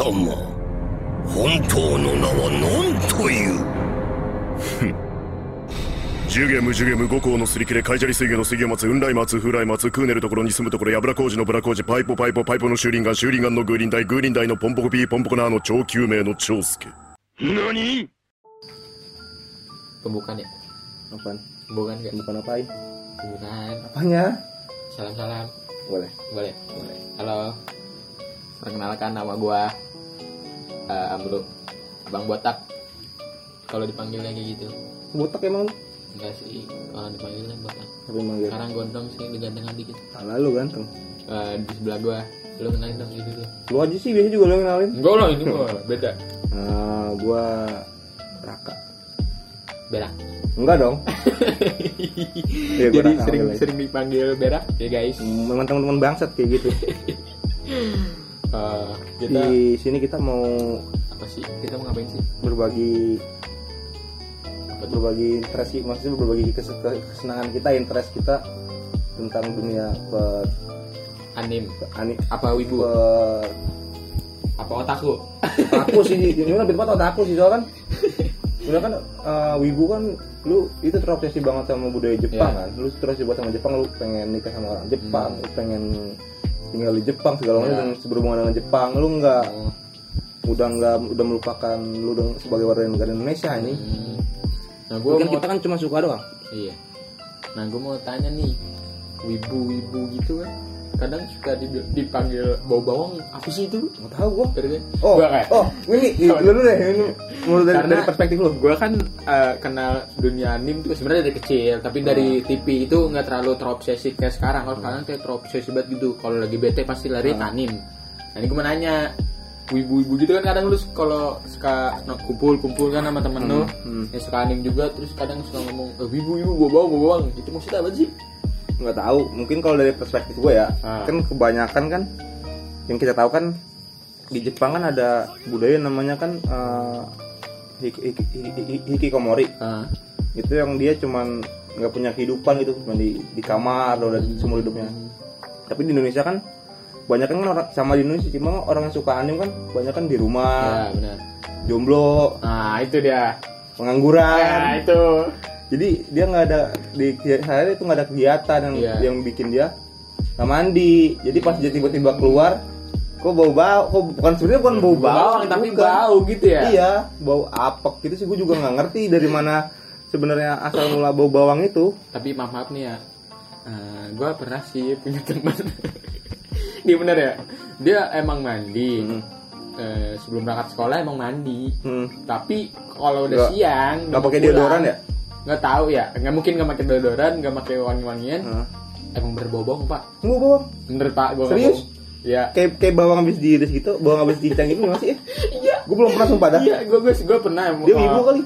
様。本当の名は何という？ジュゲムジュゲム五行のすり切れカイジャリ水魚の水魚松雲来松風来松クーネルところに住むところヤブラ工事のブラ工事パイポパイポパイポの修輪岩修輪岩のグーリンダイグーリンダイのポンポコピーポンポコナーの超救命の長介何 Pembukaan ya? Apaan? Pembukaan nggak? Bukan apain? Pembukaan. Apanya? Salam-salam. Boleh. Boleh? Boleh. Halo. Perkenalkan nama gua eh, Amru. Abang Botak. Kalau dipanggilnya kayak gitu. Botak emang? Enggak sih. Kalau dipanggilnya Botak. Tapi manggil. Sekarang gondrong sih diganteng dikit. Salah lu ganteng. Eh, di sebelah gua. Lu kenalin dong gitu tuh. Lu aja sih biasanya juga lu kenalin. Enggak lah ini mah beda. Nah, gua Raka. Berak. Enggak dong. Gua Jadi sering sering dipanggil berak ya guys. Memang teman-teman bangsat kayak gitu. Eh, kita Di sini kita mau apa sih? Kita mau ngapain sih? berbagi berbagi interest maksudnya berbagi kes- ke- kesenangan kita interest kita tentang dunia per Anim. ani Apa wibu? per Apa otaku? aku sih ini lebih tepat otak aku sih soalnya kan Udah kan eh, wibu kan lu itu terobsesi banget sama budaya Jepang Iya. kan lu terobsesi banget sama Jepang lu pengen nikah sama orang Jepang lu pengen tinggal di Jepang segala macam Hmm. Dan berhubungan dengan Jepang lu nggak Oh. udah nggak udah melupakan lu sebagai warga negara Indonesia ini Hmm. Nah, gue kan mau kita kan cuma suka doang iya. Nah, gue mau tanya nih, wibu-wibu gitu kan, kadang suka dipanggil bau bawang apa sih itu? nggak tahu gua. Gitu kan? oh Gua kayak- oh ini lu dulu deh ini menurut dari, dari perspektif lu. gue kan eh, kenal dunia anim tuh sebenarnya dari kecil tapi dari TV itu nggak terlalu terobsesi kayak sekarang. Kalau sekarang kayak terobsesi banget gitu. Kalau lagi bete pasti lari ke anim nah ini gue mau nanya wibu-wibu gitu kan kadang lu kalau suka kumpul-kumpul kan sama temen lu hmm. yang suka anim juga terus kadang suka ngomong eh, wibu-wibu bawa bawang bawa bawang. Itu maksudnya apa sih nggak tahu. Mungkin kalau dari perspektif gue ya Ah. kan kebanyakan kan yang kita tahu kan di Jepang kan ada budaya namanya kan eh, hiki- hiki- hiki- hikikomori. Ah, itu yang dia cuman nggak punya kehidupan gitu cuma di di kamar atau dari seumur hidupnya. Tapi di Indonesia kan banyak kan orang sama di Indonesia cuma orang yang suka anim kan banyak kan di ya rumah benar. jomblo nah itu dia. pengangguran. Nah itu jadi dia nggak ada di saya itu nggak ada kegiatan yang Iya. yang bikin dia nggak mandi. Jadi pas dia tiba-tiba keluar kok bau bau kok bukan sebenarnya bukan bau bau bawang tapi bukan. bau gitu ya? Iya bau apek gitu sih gue juga nggak ngerti dari mana sebenarnya asal mula bau bawang itu. Tapi maaf maaf nih ya. Gue pernah sih punya teman. Ini bener ya? Dia emang mandi. Hmm. Eh, sebelum berangkat sekolah emang mandi. Hmm. tapi kalau udah Nggak- siang nggak pakai deodoran ya nggak tahu ya. Nggak mungkin nggak pakai deodoran nggak pakai wangi wangian Hah? emang berbau pak. Bawang? Bener pak gue Serius? ya. Kayak kayak bawang habis diiris gitu bawang habis dicincang gitu masih ya? Iya. Gue belum pernah sumpah dah. Iya gue gue gue pernah emang. Dia ibu kali.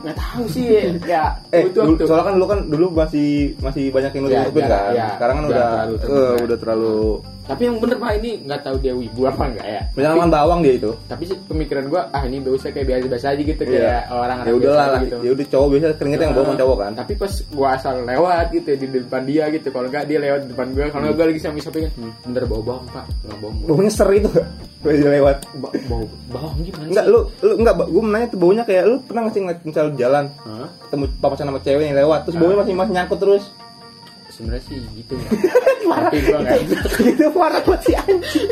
Nggak tahu sih ya. Eh, itu dulu, waktu. soalnya kan dulu kan dulu masih masih banyak yang Ya, nutupin jarang, kan. ya, Sekarang kan udah terlalu eh, terbuka. udah terlalu tapi yang bener pak ini nggak tahu dia wibu apa enggak ya penyelaman bawang dia itu. tapi sih pemikiran gua ah ini biasa kayak biasa-biasa aja gitu Iya. kayak orang Ya udahlah lah, gitu. ya udah cowok biasa keringetnya yang bawang cowok kan. tapi pas gua asal lewat gitu di depan dia gitu kalau enggak dia lewat di depan gua kalau enggak gua lagi sambil shopping Hmm. bener bau bawang pak nggak bau Baunya ser itu gak? Gue lewat. Ba- bau bawang gimana Enggak lu lu enggak gue menanya tuh baunya kayak lu pernah nggak sih ngeliat misal jalan Hah? ketemu papasan sama cewek yang lewat terus baunya masih masih nyangkut terus. Sebenarnya sih gitu. Ya. tapi gua enggak Itu parah banget sih anjing.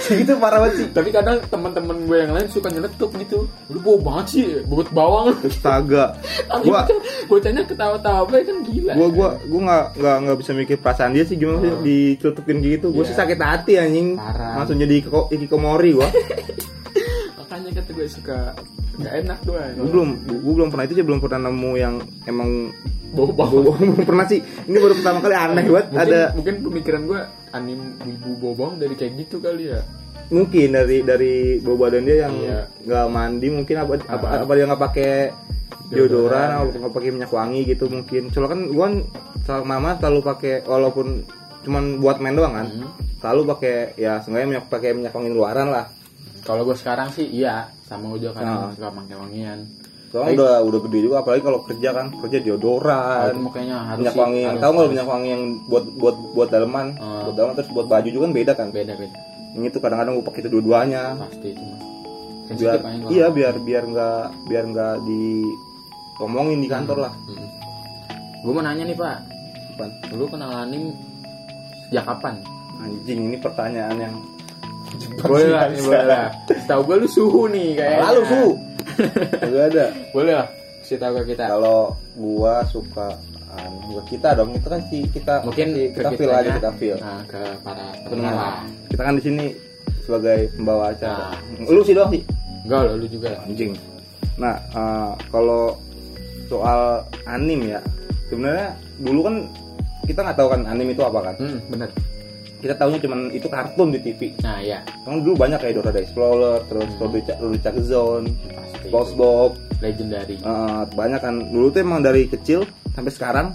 Segitu parah banget sih. tapi kadang teman-teman gue yang lain suka nyeletuk gitu. Lu bau banget sih bau bawang. Astaga. Gua bocahnya ketawa-tawa apa kan gila. Gua gua gua nggak nggak nggak bisa mikir perasaan dia sih gimana sih dicelupin gitu. Gua Iya. sih sakit hati anjing. Langsung jadi kiko- ikikomori gua. Makanya kata gue suka nggak enak doang gua belum gua belum pernah itu sih belum pernah nemu yang emang bau belum pernah sih ini baru pertama kali aneh banget mungkin, ada mungkin pemikiran gue anim ibu bobong dari kayak gitu kali ya mungkin dari dari bau badan dia yang Iya. nggak mandi mungkin apa apa, Ah. apa dia nggak pakai deodoran atau nggak pakai minyak wangi gitu mungkin soalnya kan gua kan sama mama selalu pakai walaupun cuman buat main doang kan Hmm. selalu pakai ya seenggaknya minyak pakai minyak wangi luaran lah kalau gue sekarang sih iya sama gue juga Ah. kan suka pakai wangian Soalnya udah udah gede juga apalagi kalau kerja kan kerja deodoran. itu makanya harus minyak wangi harus- tahu nggak minyak wangi yang buat buat buat daleman, Ah. buat daleman terus buat baju juga kan beda kan. beda beda. Yang itu kadang-kadang gue pakai itu dua-duanya. Pasti itu mah. Biar sensitif aja kalau- iya biar biar nggak biar nggak diomongin di kantor lah. gue mau nanya nih pak. Apaan? lu kenal anim sejak kapan? Anjing ini pertanyaan yang boleh lah boleh lah. Tahu gue lu suhu nih kayak lalu su Gak ada. Boleh lah kasih tahu ke kita. Kalau gua suka anu, gua kita dong itu kan si kita mungkin si- kita feel aja kita feel. Nah, ke para pendengar lah. kita kan di sini sebagai pembawa acara. Nah. lu sih dong sih enggak lu juga. Anjing. Nah eh, kalau soal anim ya sebenarnya dulu kan kita nggak tahu kan anim itu apa kan? Hmm bener kita tahunya cuman itu kartun di TV nah ya kan dulu banyak kayak Dora the Explorer terus Rudy Rudy Chuck Zone SpongeBob legendary. Eh, banyak kan. Dulu tuh emang dari kecil sampai sekarang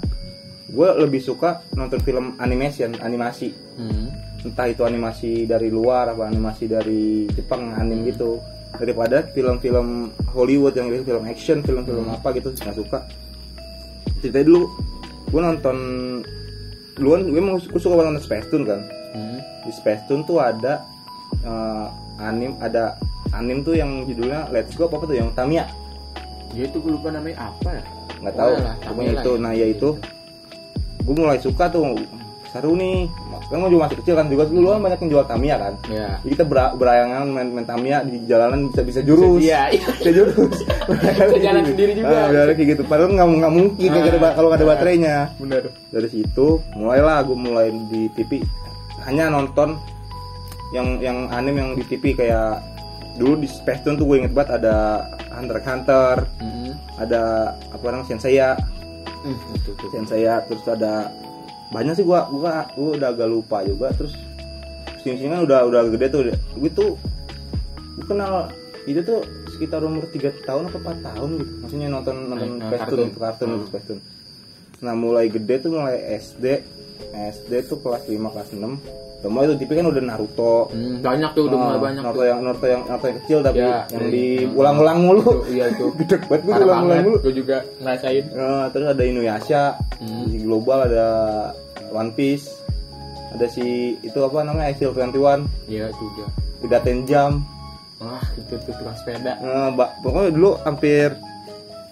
gue lebih suka nonton film animation animasi. Hmm. entah itu animasi dari luar apa animasi dari Jepang anim gitu. Daripada film-film Hollywood yang itu film action film-film apa gitu nggak suka. Ceritanya dulu gue nonton dulu kan gue emang gue suka banget Space Tune kan. Hmm. di Space Tune tuh ada eh, anim ada anim tuh yang judulnya Let's Go apa, apa tuh yang Tamiya. Dia itu gue lupa namanya apa ya. Nggak tahu. Lah itu ya. nah ya itu. Gue mulai suka tuh seru nih. Kan gue juga masih kecil kan juga dulu kan banyak yang jual Tamiya kan. Ya jadi kita ber- berayangan main, main Tamiya di jalanan bisa bisa jurus. Iya iya. Bisa jurus. Bisa jalan sendiri juga. Ah, jalan kayak gitu. Padahal nggak nggak mungkin Ah, ada ba- kalau nggak ada baterainya. Bener. Dari situ mulailah gue mulai di TV hanya nonton yang yang anime yang di TV kayak dulu di Space Tune tuh gue inget banget ada Hunter x Hunter hmm. ada apa namanya Senseiya Hmm, itu tuh Senseiya terus ada banyak sih gua gua gua udah agak lupa juga terus sini sini kan udah udah gede tuh gue tuh gue kenal itu tuh sekitar umur 3 tahun atau 4 tahun gitu maksudnya nonton nonton Nah, Space kartun. Kartun, kartun Hmm. gitu, Space Tune. nah mulai gede tuh mulai SD SD tuh kelas 5 kelas 6 udah mulai tuh TV kan udah Naruto. Hmm, banyak tuh udah mulai Ah, banyak Naruto tuh. yang Naruto yang Naruto yang kecil tapi Ya, yang iya. diulang-ulang mulu. Tuh, iya itu. Gede banget gue ulang-ulang mulu. Gue juga ngerasain. Nah, terus ada Inuyasha, Hmm. di global ada One Piece, ada si itu apa namanya Steel 21, iya juga. Udah Jam. wah itu tuh tukang sepeda. Ba- pokoknya dulu hampir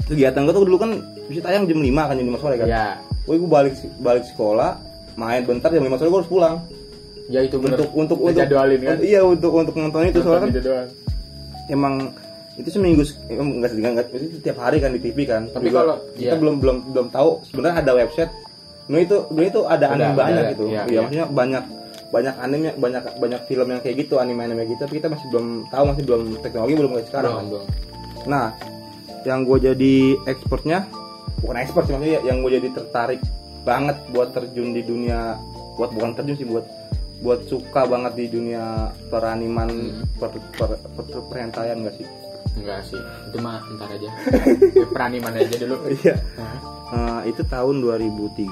kegiatan gue tuh dulu kan bisa tayang jam 5 kan jam 5 sore kan. ya Woi gue balik balik sekolah, main bentar jam 5 sore gue harus pulang. ya itu bener Untuk untuk untuk Ngejadwalin kan Iya, untuk untuk nonton itu soalnya kan doang. emang itu seminggu se- em, enggak enggak enggak itu setiap hari kan di TV kan. Tapi Juga kalau- kita iya. belum belum belum tahu sebenarnya ada website. Nah itu nah itu ada Udah, anime banyak ada, gitu. iya, Iya, iya. maksudnya banyak banyak anime banyak banyak film yang kayak gitu anime anime gitu tapi kita masih belum tahu masih belum teknologi belum kayak sekarang. belum belum Nah, yang gue jadi expertnya bukan expert sih maksudnya yang gue jadi tertarik banget buat terjun di dunia buat bukan terjun sih buat buat suka banget di dunia peraniman Hmm. per, per, per, per- perhentaian gak sih? enggak sih itu mah ntar aja perani mana aja dulu Iya. Hah? Eh, itu tahun 2013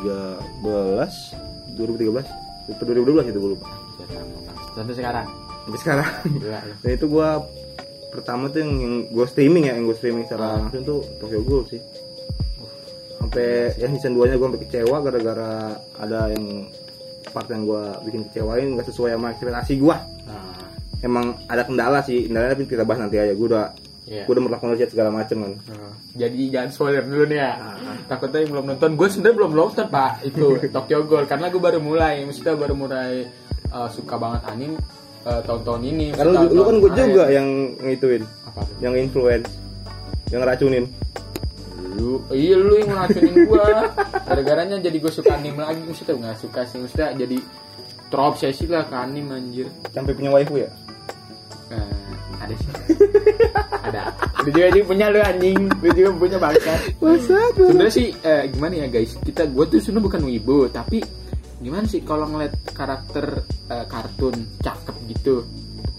2013 itu 2012 itu gue lupa Ya, banget. sampai sekarang sampai sekarang gila ya. dan itu gue pertama tuh yang, yang gue streaming ya yang gue streaming secara Ah. langsung tuh Tokyo Ghoul sih sampai yang season 2 nya gue sampai kecewa gara-gara ada yang part yang gue bikin kecewain nggak sesuai sama ekspektasi gue nah emang ada kendala sih kendalanya tapi kita bahas nanti aja. Gue udah iya. gue udah melakukan riset segala macem kan. Nah, jadi jangan spoiler dulu nih ya. Ah. takutnya yang belum nonton gue sebenarnya belum nonton pak. Itu Tokyo Ghoul karena gue baru mulai. Maksudnya baru mulai uh, suka banget anime uh, tahun-tahun ini. Karena lu, lu kan gue juga yang ngituin apa yang influence yang ngeracunin lu iya lu yang ngeracunin gue gara-garanya jadi gue suka anime lagi. Maksudnya nggak suka sih. Maksudnya jadi terobsesi lah ke anime anjir. Sampai punya waifu ya? Eh, ada sih. Ada. Lu juga juga punya lu anjing. Lu juga punya bangsa sebenarnya sih eh, gimana ya guys? Kita gue tuh sebenarnya bukan wibu tapi gimana sih kalau ngeliat karakter eh, kartun cakep gitu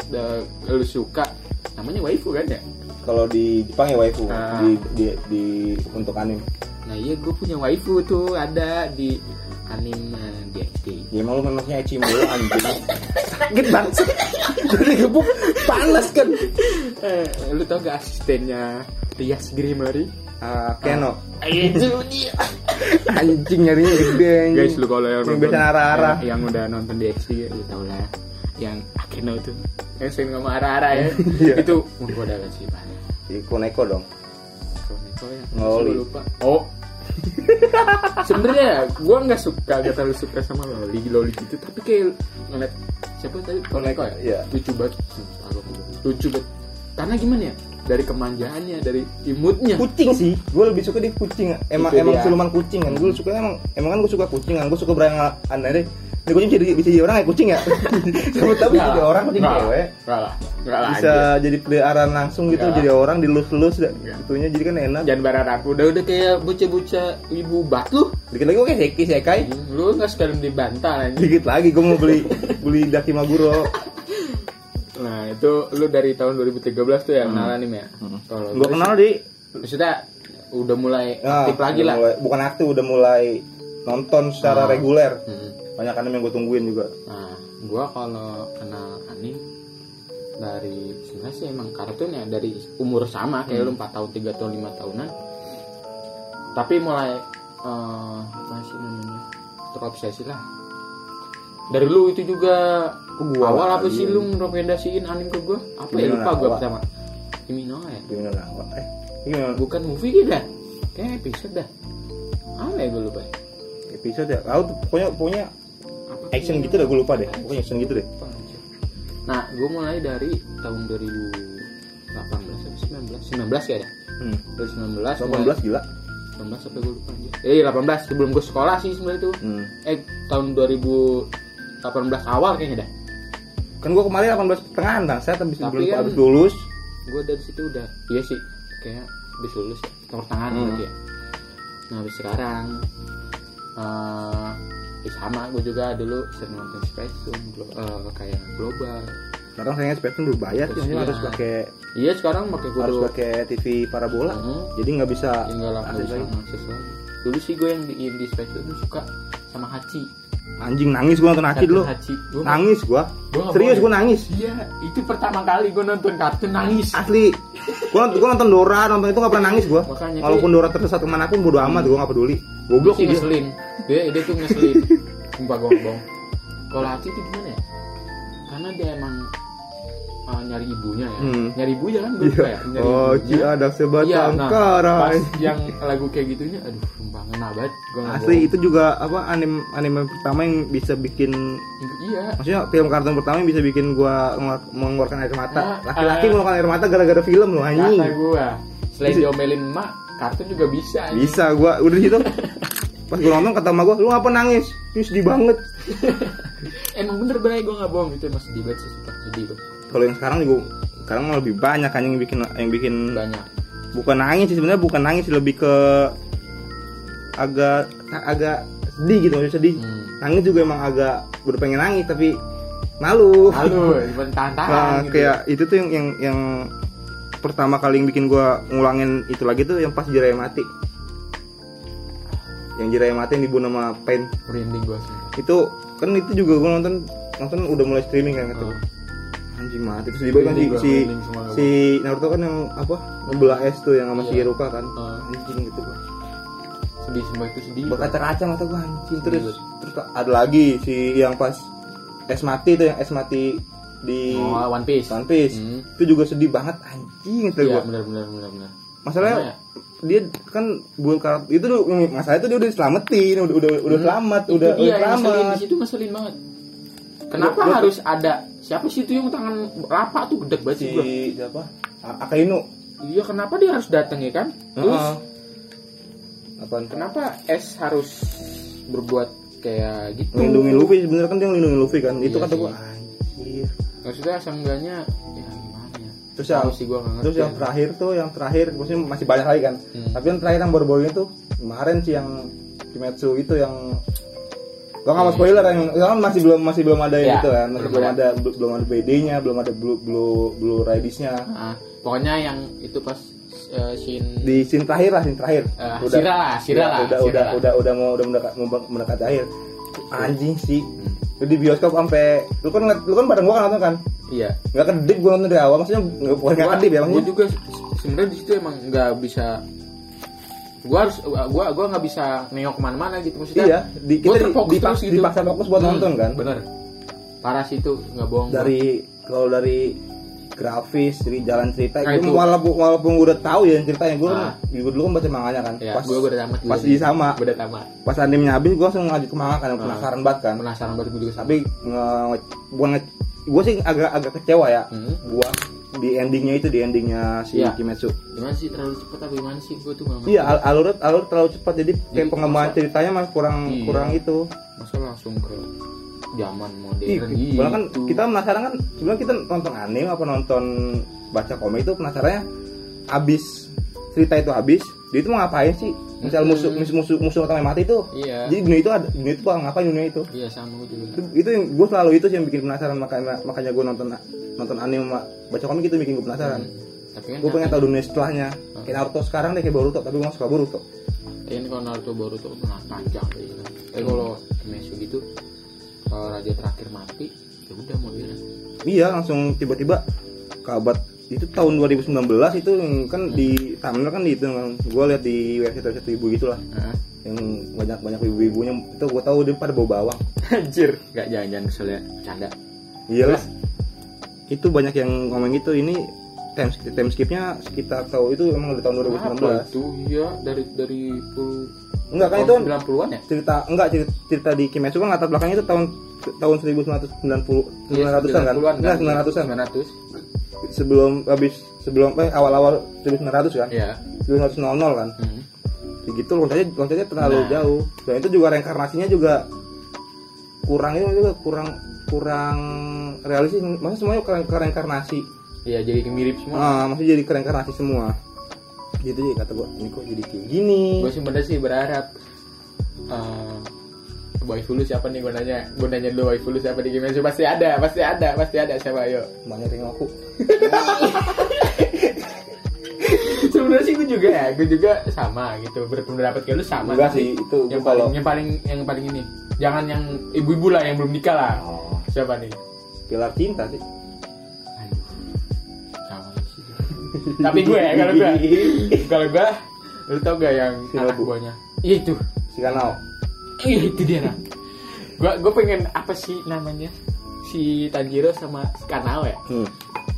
eh, lu suka namanya waifu kan ya kalau di Jepang ya waifu Ah. di, di, di untuk anime. Nah iya gue punya waifu tuh ada di anime DxD Ya emang lu memangnya eci mulu anjing. Sakit banget Jadi gebuk panas kan. Eh, lu tau gak asistennya Rias Grimari Ah, Keno itu dia Anjing nyarinya gede anjing. guys lu kalau yang Yang nonton arah-arah. yang, yang udah nonton di XD lu tau lah. Yang Akeno tuh. Yang sering ngomong arah-arah ya. Iya. itu gue udah sih pak. Iko Neko dong. Koneko ya. Ngoli. Gua lupa. Oh. Sebenarnya gue nggak suka gak terlalu suka sama loli loli gitu. Tapi kayak ngeliat siapa tadi? Koneko ya? Iya. lucu banget. Gua lucu banget. Karena gimana ya dari kemanjaannya dari imutnya. Kucing sih. Gue lebih suka di kucing. Emang Itu emang dia. siluman kucing kan. Gue suka emang emang kan gue suka kucing kan gue suka berang aneh deh. Ini kucing bisa jadi, bisa jadi orang ya kucing ya? Sama tapi Nggak jadi orang kucing cewek. lah. Lah bisa jadi peliharaan langsung gitu Nggak. jadi orang dilus-lus dah. Nggak. itunya jadi kan enak. Jangan berharap udah udah kayak bocah-bocah ibu bat lu. Dikit lagi gue kayak seki sekai. Lu nggak sekalian dibantah anjing. dikit lagi gue mau beli beli daki maguro nah itu lu dari tahun 2013 tuh ya kenal anime ya? Kalau gue gue kenal di. Maksudnya udah mulai ah, aktif lagi lah. mulai- bukan aktif udah mulai nonton secara Ah. reguler. Hmm. banyak anime yang gue tungguin juga. Nah gua kalau kenal anime dari sebenarnya sih emang kartun ya dari umur sama kayak lu 4 tahun 3 tahun 5 tahunan. Tapi mulai eh apa sih namanya? Terobsesi lah. Dari lu itu juga gua awal apa sih lu ngerekomendasiin anime ke gua? Apa ya lupa gua Nawa. pertama? Kimi no ya gimana nah, eh gimana? Bukan movie gitu dah kayak episode dah. Apa ya gue lupa? Episode ya? Tuh pokoknya pokoknya apa action gitu deh gue lupa deh. Pokoknya action gitu deh. Nah gue mulai dari tahun 2018 atau 19 19 ya dah hmm. dari 19 mulai- 18 gila. 19 sampai gue lupa aja eh 18 sebelum gue sekolah sih sebenarnya itu hmm. eh tahun 2018 awal kayaknya dah kan gue kemarin 18 pertengahan bang saya habis Tapi belum kan- habis lulus. gue dari situ udah iya sih kayak habis lulus tahun tangan Hmm. berarti ya. Nah habis sekarang eh ya sama gue juga dulu sering nonton glo- eh, kayak global. Sekarang sayangnya Spectrum udah bayar sih harus pakai iya sekarang pakai harus pakai TV parabola. Hmm. jadi nggak bisa tinggal lah akses bisa lagi. akses lagi. Dulu sih gue yang di, di suka sama Hachi anjing nangis gue nonton Kartun dulu Hachi. Gua- nangis Gua. Nggak serius gue nangis. Iya itu pertama kali gue nonton kartun nangis. Asli. Gue nonton, gua nonton Dora nonton itu nggak pernah nangis gue Makanya, walaupun Dora tersesat ke mana pun bodo amat gue nggak peduli. Goblok sih dia. ngeselin. Dia dia tuh ngeselin. Sumpah gue bohong kalau Hachi itu gimana ya? Karena dia emang uh, nyari ibunya ya Hmm. nyari ibunya kan gue Iya. ya nyari Oh, ibunya. Ada sebatang Iya, nah, pas yang lagu kayak gitunya aduh sumpah ngena banget gue Asli itu juga apa anime anime pertama yang bisa bikin iya maksudnya film kartun pertama yang bisa bikin gua ngelu- mengeluarkan air mata. Ah, Laki-laki ah. mengeluarkan air mata gara-gara film loh anjing. kata gue selain diomelin emak kartun juga bisa anjing. Bisa gua udah di situ. Pas gua nonton kata sama gua, "Lu ngapa nangis?" Ini sedih banget. emang bener bener gue nggak bohong itu emang sedih banget sih sedih banget Kalau yang sekarang juga sekarang mah lebih banyak kan yang bikin yang bikin banyak bukan nangis sih sebenarnya bukan nangis sih, lebih ke agak agak sedih gitu maksudnya sedih. Hmm. Nangis juga emang agak udah pengen nangis tapi malu. Halo, tahan-tahan Nah, gitu. kayak itu tuh yang yang yang pertama kali yang bikin gua ngulangin itu lagi tuh yang pas Jiraya mati. Yang Jiraya mati yang dibunuh sama Pain. merinding gue sih Itu kan itu juga gua nonton nonton udah mulai streaming kan gitu. Oh. Anjing mati terus di kan si si, si Naruto kan yang apa? Membelah es tuh yang sama si. Hiruka kan. Oh. Anjing gitu gua. sedih semua itu sedih Berkaca-kaca mata gua anjing terus terus ada lagi si yang pas es mati tuh yang es mati di oh, One Piece One Piece. Hmm. Itu juga sedih banget anjing itu iya gua. benar benar benar benar masalahnya ya? dia kan buat karakter itu tuh masalah itu dia udah diselamatin udah udah udah Hmm. selamat Itu udah dia udah di selamat situ ngeselin banget kenapa Gua- harus ada siapa sih itu yang tangan lapak tuh? Gedek banget si sih gua. siapa? Akainu. Iya kenapa dia harus datang ya kan? Terus? Heeh. apaan? Kenapa S harus berbuat kayak gitu? Melindungi Luffy sebenarnya kan dia ngelindungi Luffy kan? Itu Iya kata gua. anjir. Maksudnya seenggaknya ya gimana ya? Terus yang sih gua ngerti terus yang terakhir tuh yang terakhir maksudnya masih banyak lagi kan? Hmm. tapi yang terakhir yang baru-baru itu kemarin sih yang Kimetsu itu yang gua nggak mau spoiler yang kan masih belum masih belum ada yang Ya, itu kan masih belum belum ada. belum ada BD-nya belum ada blue blue blue riders-nya Ah, pokoknya yang itu pas eh, scene di scene terakhir lah scene terakhir. Eh, Sira lah, Sira Ya, lah, udah Sira udah lah. udah udah mau udah mendekat mau mendekati akhir. Anjing sih. Lu di bioskop sampai lu kan lu kan bareng gua kan nonton kan? Iya. Nggak kedip gua nonton dari awal maksudnya nggak bukan kedip ya maksudnya? juga se- sebenarnya di situ emang nggak bisa gue harus gua gua nggak bisa nengok ke mana-mana gitu maksudnya. Iya di, kita di, terfokus dipaksa, terus gitu. dipaksa fokus buat Hmm, nonton kan? bener. Parah sih itu nggak bohong dari kalau dari grafis dari jalan cerita Nah, gue itu. walaupun walaupun gue udah tahu ya ceritanya gue Ah. gue dulu kan baca manganya kan. Ya pas gue udah tamat pas di sama. Udah tamat. Pas animenya habis gue langsung ngajak ke manga kan Ah. penasaran banget kan. Penasaran banget gue juga tapi nge, bukan nge, gue sih agak agak kecewa ya. Hmm. gue di endingnya itu di endingnya si Iya. Kimetsu gimana sih terlalu cepat apa gimana sih gue tuh nggak iya al- alur alur terlalu cepat jadi kayak pengembangan masa- ceritanya mah kurang Iya. kurang itu masa langsung ke zaman Ih, modern kan gitu. kita penasaran kan sebenarnya kita nonton anime apa nonton baca komik itu penasarannya abis cerita itu habis dia itu mau ngapain sih? Misal Hmm. musuh musuh musuh musuh utama yang mati itu iya. jadi dunia itu ada dunia itu bakal ngapain dunia itu? Iya sama gue juga. Itu, itu yang gue selalu itu sih yang bikin penasaran makanya makanya gue nonton nonton anime baca komik itu bikin gue penasaran. Hmm. tapi kan gue pengen tahu dunia setelahnya. Kayak Naruto sekarang deh kayak Boruto. Tapi gue gak suka Boruto. Ini kalau Naruto baru tuh nah, panjang kayak gitu. Tapi kalau Kimetsu gitu kalau raja terakhir mati ya udah mau dia. iya langsung tiba-tiba kabat itu tahun 2019 itu kan di thumbnail kan di itu kan gue lihat di website website ibu gitulah. Hah? yang banyak banyak ibu-ibunya. Itu gue tahu dia pada bawa bawang Anjir, enggak jangan-jangan kesel ya, canda. iya lah. Itu banyak yang ngomong gitu. Ini time skip time skipnya sekitar tahu itu emang dari tahun 2019 Apa itu? Iya, dari dari puluh enggak kan itu 90-an ya? cerita enggak cerita, cerita di Kimetsu kan latar belakangnya itu tahun tahun 1990 Iya, 900-an kan? 90-an enggak 900-an 900. Sebelum habis sebelum eh awal-awal 1900 kan Iya. 1900 kan Hmm. Kayak gitu loncatnya loncatnya terlalu Nah. jauh dan itu juga reinkarnasinya juga kurang itu juga kurang kurang realistis maksudnya semuanya ke, ke reinkarnasi Iya, jadi mirip semua. ah maksudnya jadi reinkarnasi semua gitu sih kata gua ini kok jadi kayak gini sih bener sih berharap eh waifu lu siapa nih? Gue nanya. Gue nanya dulu waifu lu siapa di Kimetsu pasti ada pasti ada pasti ada siapa? Ayo. Banyak yang aku sebenarnya sih gue juga ya gue juga sama gitu. Berpendapat kayak lu sama enggak sih itu yang kalau paling yang paling yang paling ini. Jangan yang ibu-ibu lah yang belum nikah lah. Oh, siapa nih? Pilar cinta sih. Aduh, sama sih. Tapi gue ya kalau gue kalau gue lu tau gak yang Si anak buahnya? Iya itu. Si Kanao iya itu dia nah gue gue pengen apa sih namanya? Si Tanjiro sama si Kanao ya? Hmm.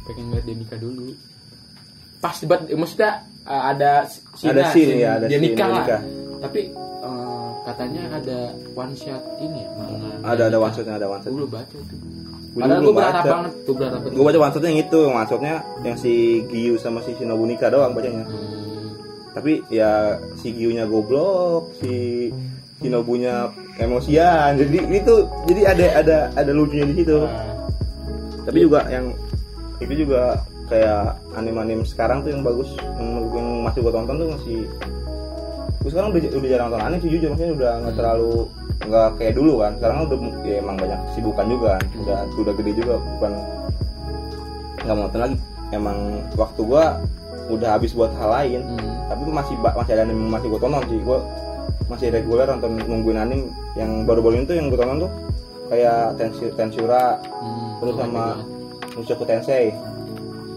pengen ngeliat dia nikah dulu. Pas debat maksudnya uh, ada scene Ada scene, ya, ada dia scene nikah lah tapi uh, katanya ada one shot ini ya manga ada ada one shotnya ada one gue shot belum baca Gua padahal gue berharap baca. banget gue berharap banget. Gue baca one shotnya yang itu one shotnya yang si Giyu sama si Shinobu nikah doang bacanya. Hmm, tapi ya si Giyu-nya goblok si Shinobunya emosian. Jadi itu jadi ada ada ada lucunya di situ. Uh, tapi juga yang itu juga kayak anim-anim sekarang tuh yang bagus yang, yang masih gue tonton tuh masih gue sekarang udah, udah jarang nonton. Anime sih jujur maksudnya udah nggak terlalu nggak kayak dulu kan. Sekarang udah ya emang banyak kesibukan juga kan. Udah udah gede juga bukan nggak mau nonton lagi. Emang waktu gua udah habis buat hal lain. Hmm, tapi masih masih ada anime masih gue tonton sih. Gue masih reguler nonton nungguin anime yang baru-baru itu yang gue tonton tuh kayak Tensi- Tensura hmm, terus sama. Mushoku Tensei.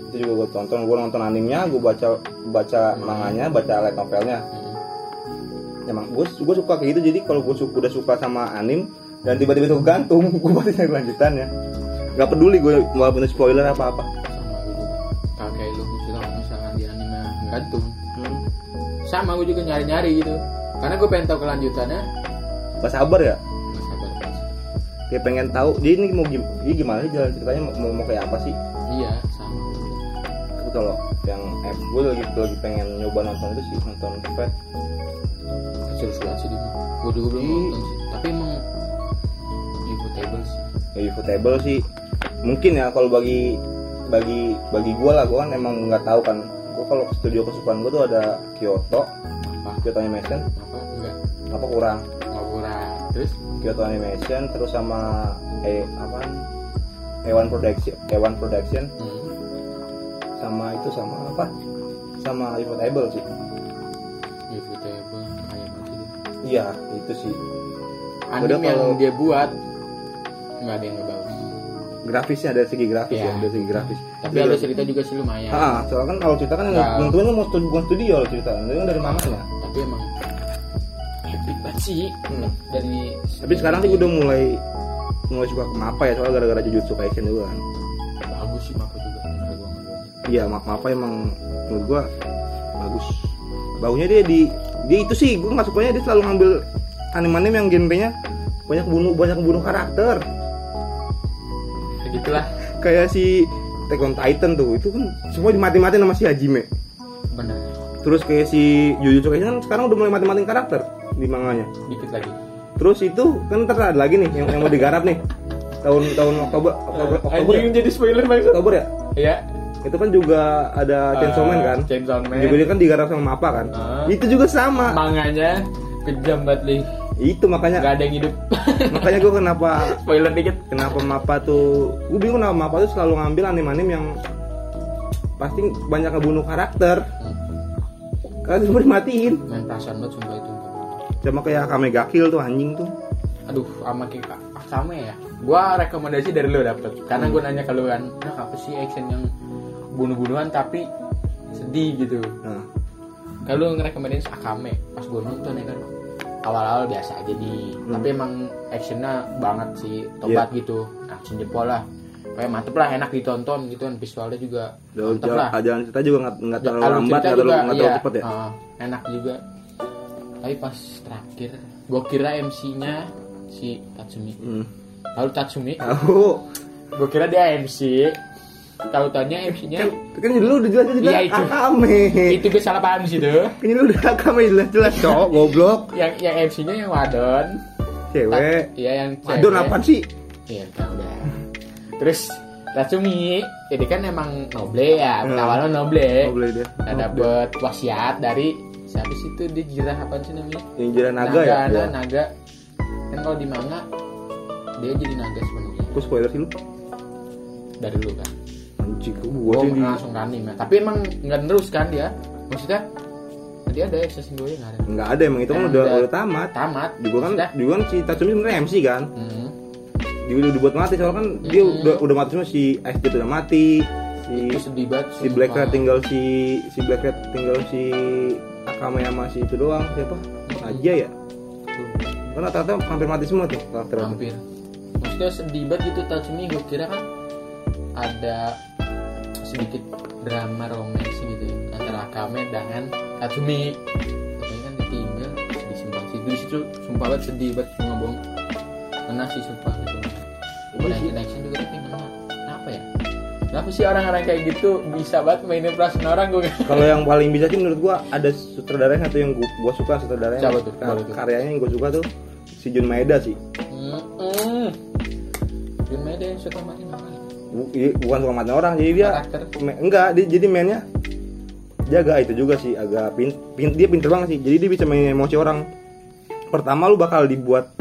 Itu juga gue tonton gue nonton animenya gue baca baca manganya baca light novelnya. Hmm. emang gue gue suka kayak gitu jadi kalau gue su- udah suka sama anim dan tiba-tiba itu gantung gue pasti nyari lanjutannya nggak peduli gue walaupun itu spoiler apa apa kayak lu misalnya misalkan di anime gantung sama gue juga nyari-nyari gitu karena gue pengen tahu kelanjutannya. Gak sabar ya? Sabar kayak pengen tahu jadi ini mau gim- ini gimana sih jalan ceritanya? Mau, mau kayak apa sih? Iya sama. Tapi kalau yang eh, gue lagi lagi pengen nyoba nonton itu sih nonton Fate serius banget sih dia gue juga belum nonton sih. Tapi emang Ufotable sih. Ya Ufotable sih. Mungkin ya kalau bagi bagi bagi gue lah gue kan emang nggak tahu kan. Gue kalau studio kesukaan gue tuh ada Kyoto. Kyoto Animation apa kurang? Nggak kurang. Terus? Kyoto Animation terus sama eh apa? Ewan Production Ewan Production. Hmm. sama itu sama apa? Sama Ufotable sih. Ufotable kayak iya itu sih. Anime Udah yang kalau- dia buat nggak ada yang bagus grafisnya dari segi grafis Iya. ya dari segi grafis. Tapi alur cerita juga sih lumayan. Ah soalnya kan kalau cerita kan yang Nah. nentuin kan mau studio loh cerita nentuin dari manganya tapi emang sih Hmm. dari tapi sekarang sih udah mulai mulai suka ke Mapa ya soalnya gara-gara Jujutsu Kaisen juga kan. Bagus sih Mapa juga iya Ma- Mapa emang menurut gua bagus. Bagusnya dia di dia itu sih gua nggak sukanya dia selalu ngambil anime-anime yang genrenya banyak bunuh banyak bunuh karakter. Ya gitulah. Kayak si Attack on Titan tuh itu kan semua dimati-matiin sama si Hajime. Bener. Terus kayak si Jujutsu Kaisen kan sekarang udah mulai mati-matiin karakter di manganya. Dikit lagi. Terus itu kan ntar ada lagi nih yang, yang mau digarap nih. Tahun tahun Oktober Oktober Oktober ya? jadi spoiler banget Oktober ya? Ya itu kan juga ada Chainsaw Man kan? Chainsaw Man. Juga dia kan digarap sama Mapa kan? Ah. itu juga sama. Manganya kejam banget li. Itu makanya. Nggak ada yang hidup. Makanya gue kenapa spoiler dikit. kenapa Mapa tuh gue bingung kenapa Mapa tuh selalu ngambil anime-anime yang pasti banyak ngebunuh karakter. Karena semua dimatiin. Main perasaan banget sumpah itu sama kayak Akame ga Kill tuh anjing tuh. Aduh sama kayak Akame ya. Gua rekomendasi dari lo dapet. Karena gua nanya ke lo kan nah apa sih action yang bunuh-bunuhan tapi sedih gitu? Nah. Kalau ngerekomendain Akame pas gua nonton ya kan. Awal-awal biasa aja nih tapi emang actionnya banget sih tobat gitu. Action jempol lah. Kayak mantep lah enak ditonton gitu kan visualnya juga mantep lah. Jalan cerita juga nggak nggak terlalu lambat nggak terlalu nggak terlalu iya, cepet ya? Uh, enak juga tapi pas terakhir gua kira MC-nya si Tatsumi. Hmm. lalu Tatsumi? Tahu gua kira dia MC tahu tanya MC-nya kan dulu udah jelas jelas. Iya, itu. Akame itu gue salah paham sih tuh ini lu udah Akame jelas jelas cowok goblok. Yang yang MC-nya yang wadon. Cewek. Iya yang cewek. Aduh apaan sih? Iya, kan udah. Terus Tatsumi, ini kan emang noble ya, awalnya noble. Goblok dia. Nah, dapet wasiat dari siapa sih itu dia jirah apa sih namanya? yang jalan naga, ya Naga, Iya. nah, naga. Kan kalau di manga dia jadi naga sebenarnya Kok spoiler sih lu dari dulu kan. anjing gua Gua sih di langsung ke anime. Tapi emang nggak terus kan dia. Maksudnya tadi ada Assassin gue nggak ada. nggak ada emang itu kan udah udah- tamat Tamat. juga kan Maksudnya, juga kan si Tatsumi sebenarnya MC kan hmm, dia udah dibuat mati soalnya kan dia Hmm. udah udah mati semua si Jet udah mati si itu sedih banget. si Black Rat tinggal si si Black Rat tinggal si Akame sama si itu doang siapa? Aja ya? Kan rata-rata hampir mati semua tuh karakter hampir. Maksudnya sedih banget gitu Tatsumi gue kira kan ada sedikit drama romantis gitu ya, antara Akame dengan Tatsumi tapi kan ditinggal sedih sumpah. Sih di situ sumpah banget sedih banget nggak bohong kena sih sumpah gitu. Bukan action juga ya kenapa sih orang-orang kayak gitu bisa banget mainin perasaan orang gue kalau yang paling bisa sih menurut gua ada sutradaranya satu yang gua, gua suka sutradaranya. Siapa tuh? Kar- Boleh tuh. karyanya yang gua suka tuh si Jun Maeda sih. Hmm Jun Maeda yang suka main orang bukan suka mati orang jadi dia karakter. enggak dia, jadi mainnya jaga itu juga sih agak pin, pin- dia pinter banget sih. Jadi dia bisa main emosi orang. Pertama lu bakal dibuat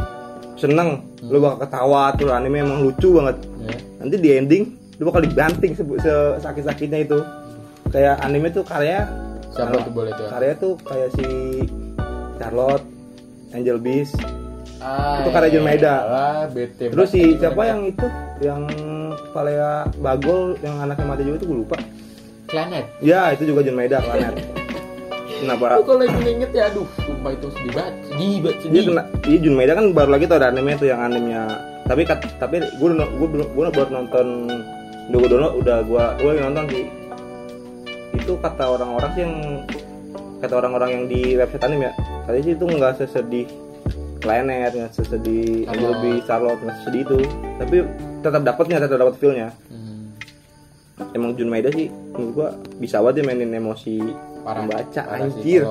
seneng lu bakal ketawa tuh anime emang lucu banget. Ya nanti di ending lu bakal dibanting se- sakit sakitnya itu. Kayak anime tuh karya siapa tuh boleh tuh karya tuh kayak si Charlotte Angel Beast. Ah, Itu karya Jun Maeda. Ah, bete. terus banget si siapa yang itu? Yang kepala bagol yang anaknya mati juga tuh gue lupa. Planet. ya itu juga Jun Maeda planet. Kenapa? Aku kalau lagi inget ya, aduh, sumpah itu sedih banget, sedih banget, dia sedih. kena iya Jun Maeda kan baru lagi tuh ada anime tuh yang animenya. Tapi tapi gue gue gue baru nonton udah gue download udah gue gue nonton sih itu kata orang-orang sih yang kata orang-orang yang di website anime ya katanya sih itu nggak sesedih Planet nggak sesedih Angel Oh. Beast Charlotte nggak sesedih itu tapi tetap dapatnya tetap dapat feelnya Hmm, emang Jun Maeda sih menurut gua bisa banget dia mainin emosi parah. Membaca, Parah anjir.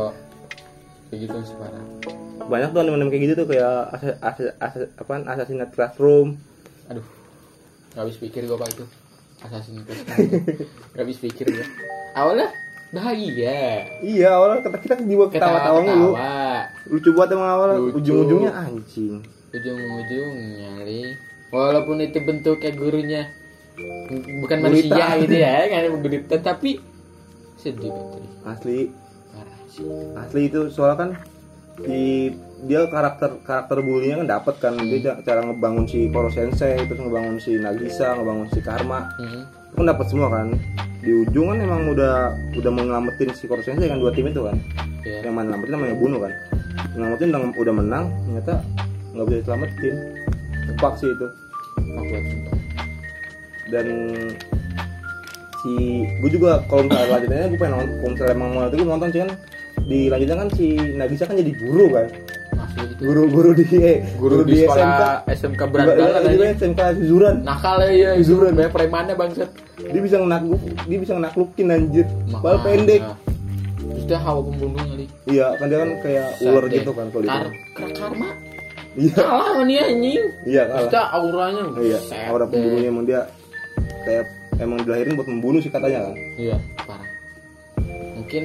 Kayak gitu sih parah. banyak tuh anime-anime kayak gitu tuh kayak asa, asa, asa, apaan Assassin's Classroom Aduh, gak habis pikir gue pak itu. Assassin Creed. Gak habis pikir gue. Awalnya bahagia. iya awalnya kata kita dibuat ketawa-tawa mulu lucu banget emang awalnya Lucu. ujung-ujungnya anjing Ujung-ujungnya, Li. Walaupun itu bentuknya gurunya bukan Gurita. manusia gitu ya, kan gurita, tapi sedih. Li. asli Parah sih. asli itu soalnya kan di dia karakter karakter bulinya kan dapat kan dia ca- cara ngebangun si Koro Sensei terus ngebangun si Nagisa ngebangun si Karma. Hmm. itu kan dapat semua kan. Di ujung kan emang udah udah mau ngelamatin si Koro Sensei kan dua tim itu kan. Ya. yang mana nyelamatin sama yang bunuh kan. Nyelamatin udah, udah menang ternyata nggak bisa diselamatin tepak sih itu. Dan si gue juga kalau misalnya lanjutannya gue pengen nonton kalau misalnya emang mau gue nonton sih kan di lanjutan kan si Nagisa kan jadi guru kan gitu. guru-guru di eh, Guru di sekolah SMK Berandalan juga, juga aja. SMK Suzuran Nakal ya iya, itu Zuran. banyak premannya bangsat. dia bisa nakluk dia bisa naklukin anjir Makanya. pendek Terus dia hawa pembunuh kali. iya kan dia kan kayak ular gitu kan kalau Kar karma. iya Kalah sama dia anjing. iya kalah Kita auranya. iya deh. pembunuhnya emang dia kayak emang dilahirin buat membunuh sih katanya kan Iya, parah. Mungkin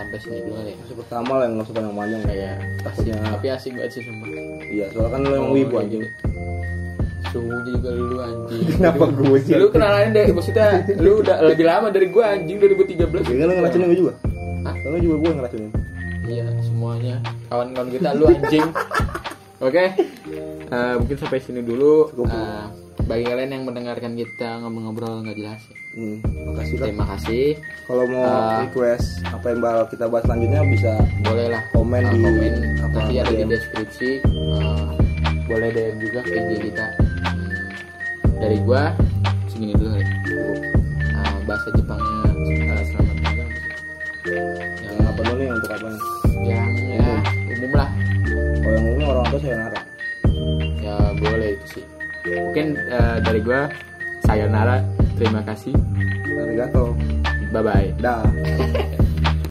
sampai sini dulu kali ya. Masih pertama lah yang nggak suka yang panjang kayak Kayak asik, takutnya tapi asik banget sih sumpah. iya soalnya kan lo emang Oh, wibu iya, anjing iya. Suhunya juga lu anjing. Kenapa gue sih? Lu kenalannya dari maksudnya lu udah lebih lama dari gua anjing 2013. Kayaknya lo ngeracunin gue juga Hah? Lo juga gue ngeracunin Iya, semuanya. Kawan-kawan kita lu anjing. Oke. Eh, mungkin sampai sini dulu. Cukup. Bagi kalian yang mendengarkan kita ngobrol-ngobrol nggak jelas ya. hmm, Makasih Terima kasih. Kalau mau Ah. request apa yang bakal kita bahas selanjutnya bisa Boleh lah Komen Eh, di- komen. apa, Nanti ada di deskripsi. Eh, boleh DM juga ke IG kita. Hmm, dari gua segini dulu kali. Eh, bahasa Jepangnya eh, selamat malam. Yang Yang apa dulu nih untuk apa yang ya umum lah. Kalau yang umumnya orang tua saya nara ya boleh itu sih mungkin eh, dari gua sayonara terima kasih. Arigato bye bye Dah